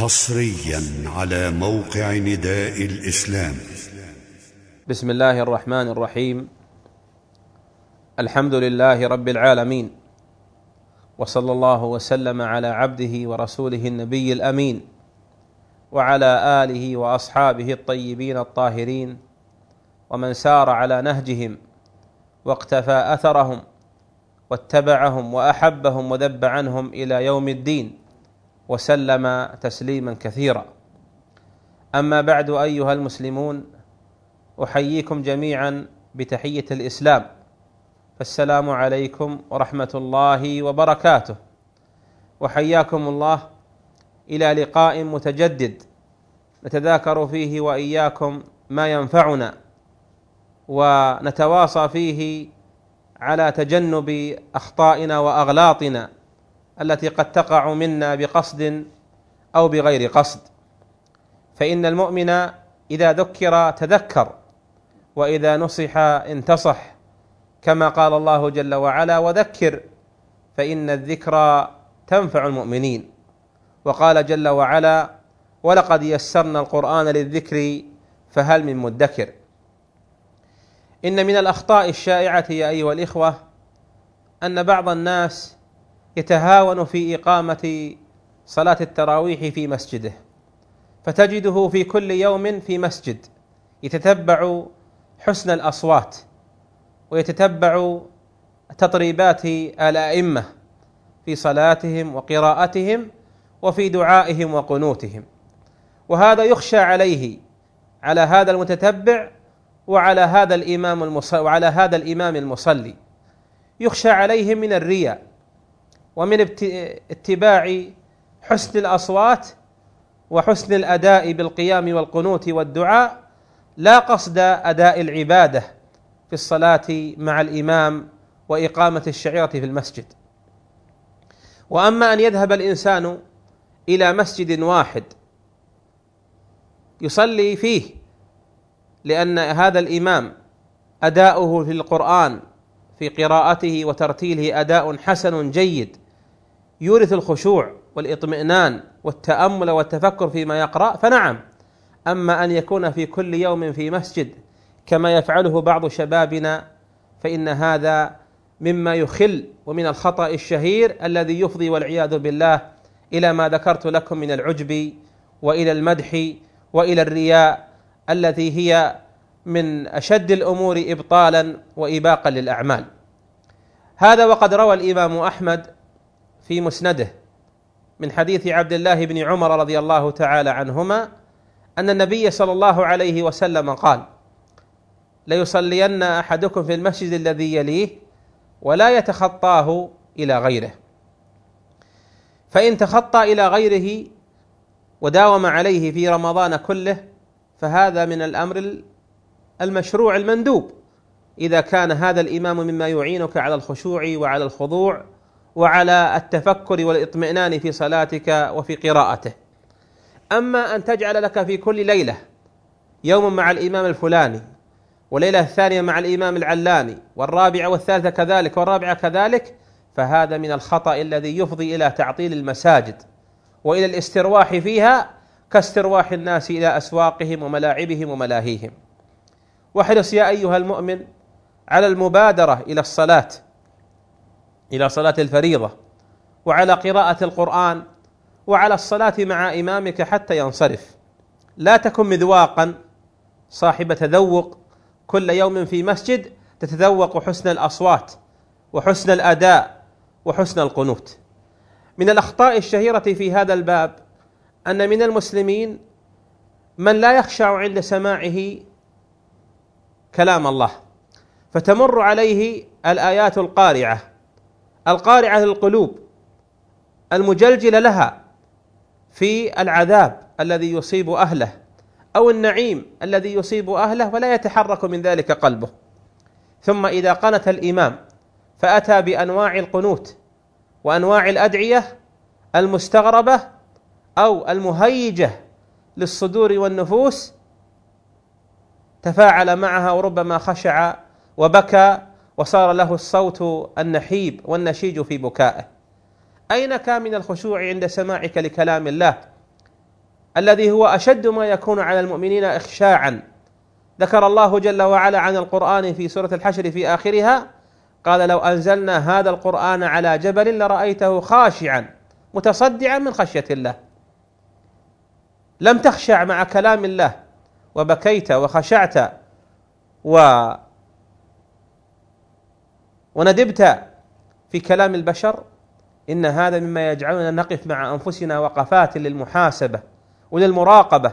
حصريا على موقع نداء الإسلام. بسم الله الرحمن الرحيم. الحمد لله رب العالمين. وصلى الله وسلم على عبده ورسوله النبي الأمين. وعلى آله وأصحابه الطيبين الطاهرين. ومن سار على نهجهم. واقتفى أثرهم. واتبعهم وأحبهم وذب عنهم إلى يوم الدين. وسلم تسليما كثيرا. أما بعد أيها المسلمون أحييكم جميعا بتحية الإسلام. فالسلام عليكم ورحمة الله وبركاته. وحياكم الله إلى لقاء متجدد نتذاكر فيه وإياكم ما ينفعنا ونتواصى فيه على تجنب أخطائنا وأغلاطنا. التي قد تقع منا بقصد أو بغير قصد. فإن المؤمن إذا ذكر تذكر وإذا نصح انتصح كما قال الله جل وعلا وذكر فإن الذكرى تنفع المؤمنين. وقال جل وعلا ولقد يسرنا القرآن للذكر فهل من مدكر. إن من الأخطاء الشائعة يا أيها الإخوة أن بعض الناس يتهاون في إقامة صلاة التراويح في مسجده فتجده في كل يوم في مسجد يتتبع حسن الأصوات ويتتبع تطريبات الأئمة في صلاتهم وقراءتهم وفي دعائهم وقنوتهم. وهذا يخشى عليه على هذا المتتبع وعلى هذا الإمام المصلي وعلى هذا الإمام المصلي. يخشى عليهم من الرياء ومن اتباع حسن الأصوات وحسن الأداء بالقيام والقنوت والدعاء لا قصد أداء العبادة في الصلاة مع الإمام وإقامة الشعيرة في المسجد. وأما أن يذهب الإنسان إلى مسجد واحد يصلي فيه لأن هذا الإمام أداؤه في القرآن في قراءته وترتيله أداء حسن جيد يورث الخشوع والإطمئنان والتأمل والتفكر فيما يقرأ فنعم. أما أن يكون في كل يوم في مسجد كما يفعله بعض شبابنا فإن هذا مما يخل ومن الخطأ الشهير الذي يفضي والعياذ بالله إلى ما ذكرت لكم من العجب وإلى المدح وإلى الرياء التي هي من أشد الأمور ابطالا واباقا للأعمال. هذا وقد روى الإمام أحمد في مسنده من حديث عبد الله بن عمر رضي الله تعالى عنهما أن النبي صلى الله عليه وسلم قال ليصلين أحدكم في المسجد الذي يليه ولا يتخطاه إلى غيره. فإن تخطى إلى غيره وداوم عليه في رمضان كله فهذا من الأمر المشروع المندوب. إذا كان هذا الإمام مما يعينك على الخشوع وعلى الخضوع وعلى التفكر والإطمئنان في صلاتك وفي قراءته. أما أن تجعل لك في كل ليلة يوم مع الإمام الفلاني وليلة الثانية مع الإمام العلاني والرابعة والثالثة كذلك والرابعة كذلك فهذا من الخطأ الذي يفضي إلى تعطيل المساجد وإلى الاسترواح فيها كاسترواح الناس إلى أسواقهم وملاعبهم وملاهيهم. واحرص يا أيها المؤمن على المبادرة إلى الصلاة إلى صلاة الفريضة وعلى قراءة القرآن وعلى الصلاة مع إمامك حتى ينصرف. لا تكن مذواقا. صاحب تذوق كل يوم في مسجد تتذوق حسن الأصوات وحسن الأداء وحسن القنوت. من الأخطاء الشهيرة في هذا الباب أن من المسلمين من لا يخشع عند سماعه كلام الله فتمر عليه الآيات القارعة. القارعة للقلوب المجلجلة لها في العذاب الذي يصيب أهله أو النعيم الذي يصيب أهله ولا يتحرك من ذلك قلبه. ثم إذا قنت الإمام فأتى بأنواع القنوت وأنواع الأدعية المستغربة أو المهيجة للصدور والنفوس تفاعل معها وربما خشع وبكى وصار له الصوت النحيب والنشيج في بكائه. أين كان من الخشوع عند سماعك لكلام الله؟ الذي هو أشد ما يكون على المؤمنين اخشاعا. ذكر الله جل وعلا عن القرآن في سورة الحشر في آخرها قال لو أنزلنا هذا القرآن على جبل لرأيته خاشعا متصدعا من خشية الله. لم تخشع مع كلام الله وبكيت وخشعت و وندبت في كلام البشر إن هذا مما يجعلنا نقف مع أنفسنا وقفات للمحاسبة وللمراقبة.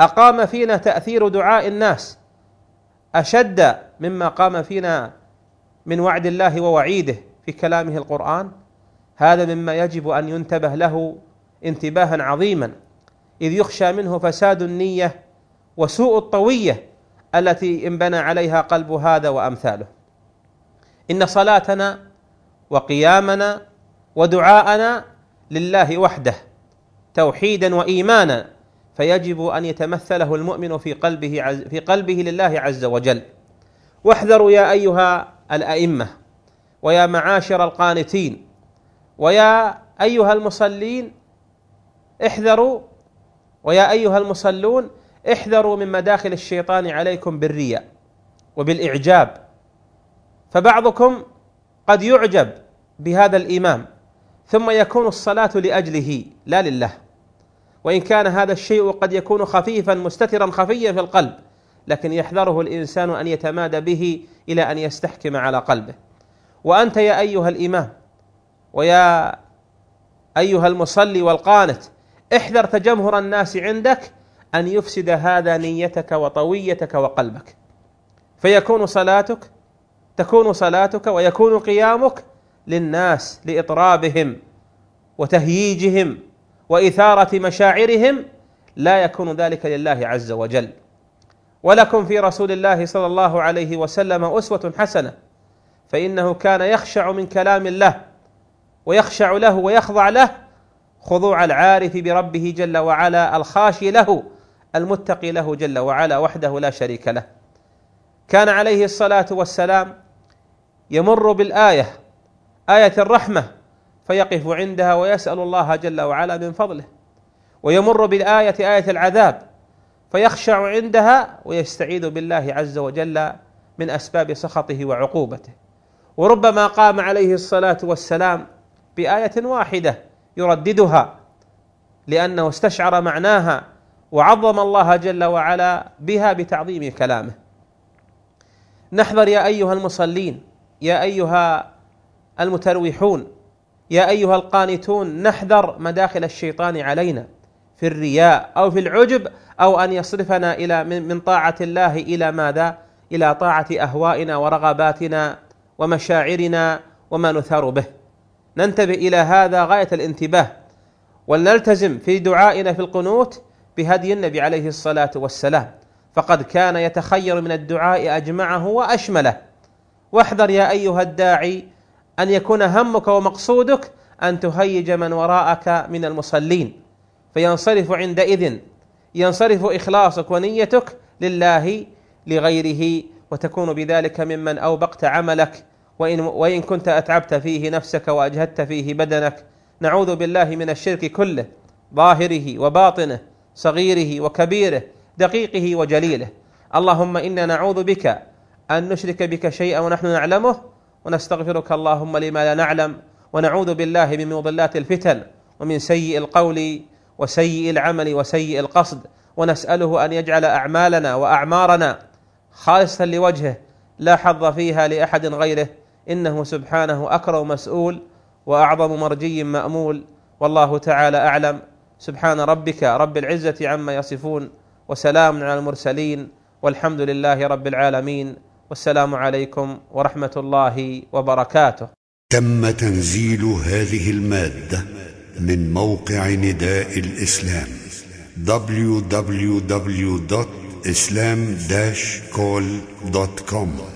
أقام فينا تأثير دعاء الناس أشد مما قام فينا من وعد الله ووعيده في كلامه القرآن. هذا مما يجب أن ينتبه له انتباها عظيما. إذ يخشى منه فساد النية وسوء الطوية التي انبنى عليها قلب هذا وأمثاله. إن صلاتنا وقيامنا ودعاءنا لله وحده توحيدا وإيمانا فيجب أن يتمثله المؤمن في قلبه عز في قلبه لله عز وجل. واحذروا يا أيها الأئمة ويا معاشر القانتين ويا أيها المصلين احذروا ويا أيها المصلون احذروا من مداخل الشيطان عليكم بالرياء وبالإعجاب. فبعضكم قد يعجب بهذا الامام ثم يكون الصلاة لأجله لا لله. وإن كان هذا الشيء قد يكون خفيفا مستترا خفيا في القلب لكن يحذره الإنسان أن يتمادى به إلى أن يستحكم على قلبه. وأنت يا أيها الامام ويا أيها المصلي والقانت احذر تجمهر الناس عندك أن يفسد هذا نيتك وطويتك وقلبك. فيكون صلاتك تكون صلاتك ويكون قيامك للناس لإطرابهم وتهييجهم وإثارة مشاعرهم لا يكون ذلك لله عز وجل. ولكم في رسول الله صلى الله عليه وسلم أسوة حسنة فإنه كان يخشع من كلام الله ويخشع له ويخضع له خضوع العارف بربه جل وعلا الخاشي له المتقي له جل وعلا وحده لا شريك له. كان عليه الصلاة والسلام يمر بالآية آية الرحمة فيقف عندها ويسأل الله جل وعلا من فضله. ويمر بالآية آية العذاب فيخشع عندها ويستعيذ بالله عز وجل من أسباب سخطه وعقوبته. وربما قام عليه الصلاة والسلام بآية واحدة يرددها لأنه استشعر معناها وعظم الله جل وعلا بها بتعظيم كلامه. نحذر يا أيها المصلين يا أيها المتروحون يا أيها القانتون نحذر مداخل الشيطان علينا في الرياء أو في العجب أو أن يصرفنا إلى من طاعة الله إلى ماذا؟ إلى طاعة أهوائنا ورغباتنا ومشاعرنا وما نثار به. ننتبه إلى هذا غاية الانتباه ولنلتزم في دعائنا في القنوت بهدي النبي عليه الصلاة والسلام فقد كان يتخير من الدعاء أجمعه وأشمله واحذر يا أيها الداعي أن يكون همك ومقصودك أن تهيج من وراءك من المصلين. فينصرف عندئذ ينصرف إخلاصك ونيتك لله لغيره وتكون بذلك ممن أوبقت عملك. وإن وإن كنت أتعبت فيه نفسك وأجهدت فيه بدنك نعوذ بالله من الشرك كله ظاهره وباطنه صغيره وكبيره دقيقه وجليله. اللهم إنا نعوذ بك أن نشرك بك شيئا ونحن نعلمه. ونستغفرك اللهم لما لا نعلم. ونعوذ بالله من مضلات الفتن ومن سيء القول وسيء العمل وسيء القصد. ونسأله أن يجعل أعمالنا وأعمارنا خالصة لوجهه لا حظ فيها لأحد غيره. إنه سبحانه أكرم مسؤول وأعظم مرجي مأمول. والله تعالى أعلم. سبحان ربك رب العزة عما يصفون. وسلام على المرسلين. والحمد لله رب العالمين. والسلام عليكم ورحمة الله وبركاته. تم تنزيل هذه المادة من موقع نداء الإسلام www.islam-call.com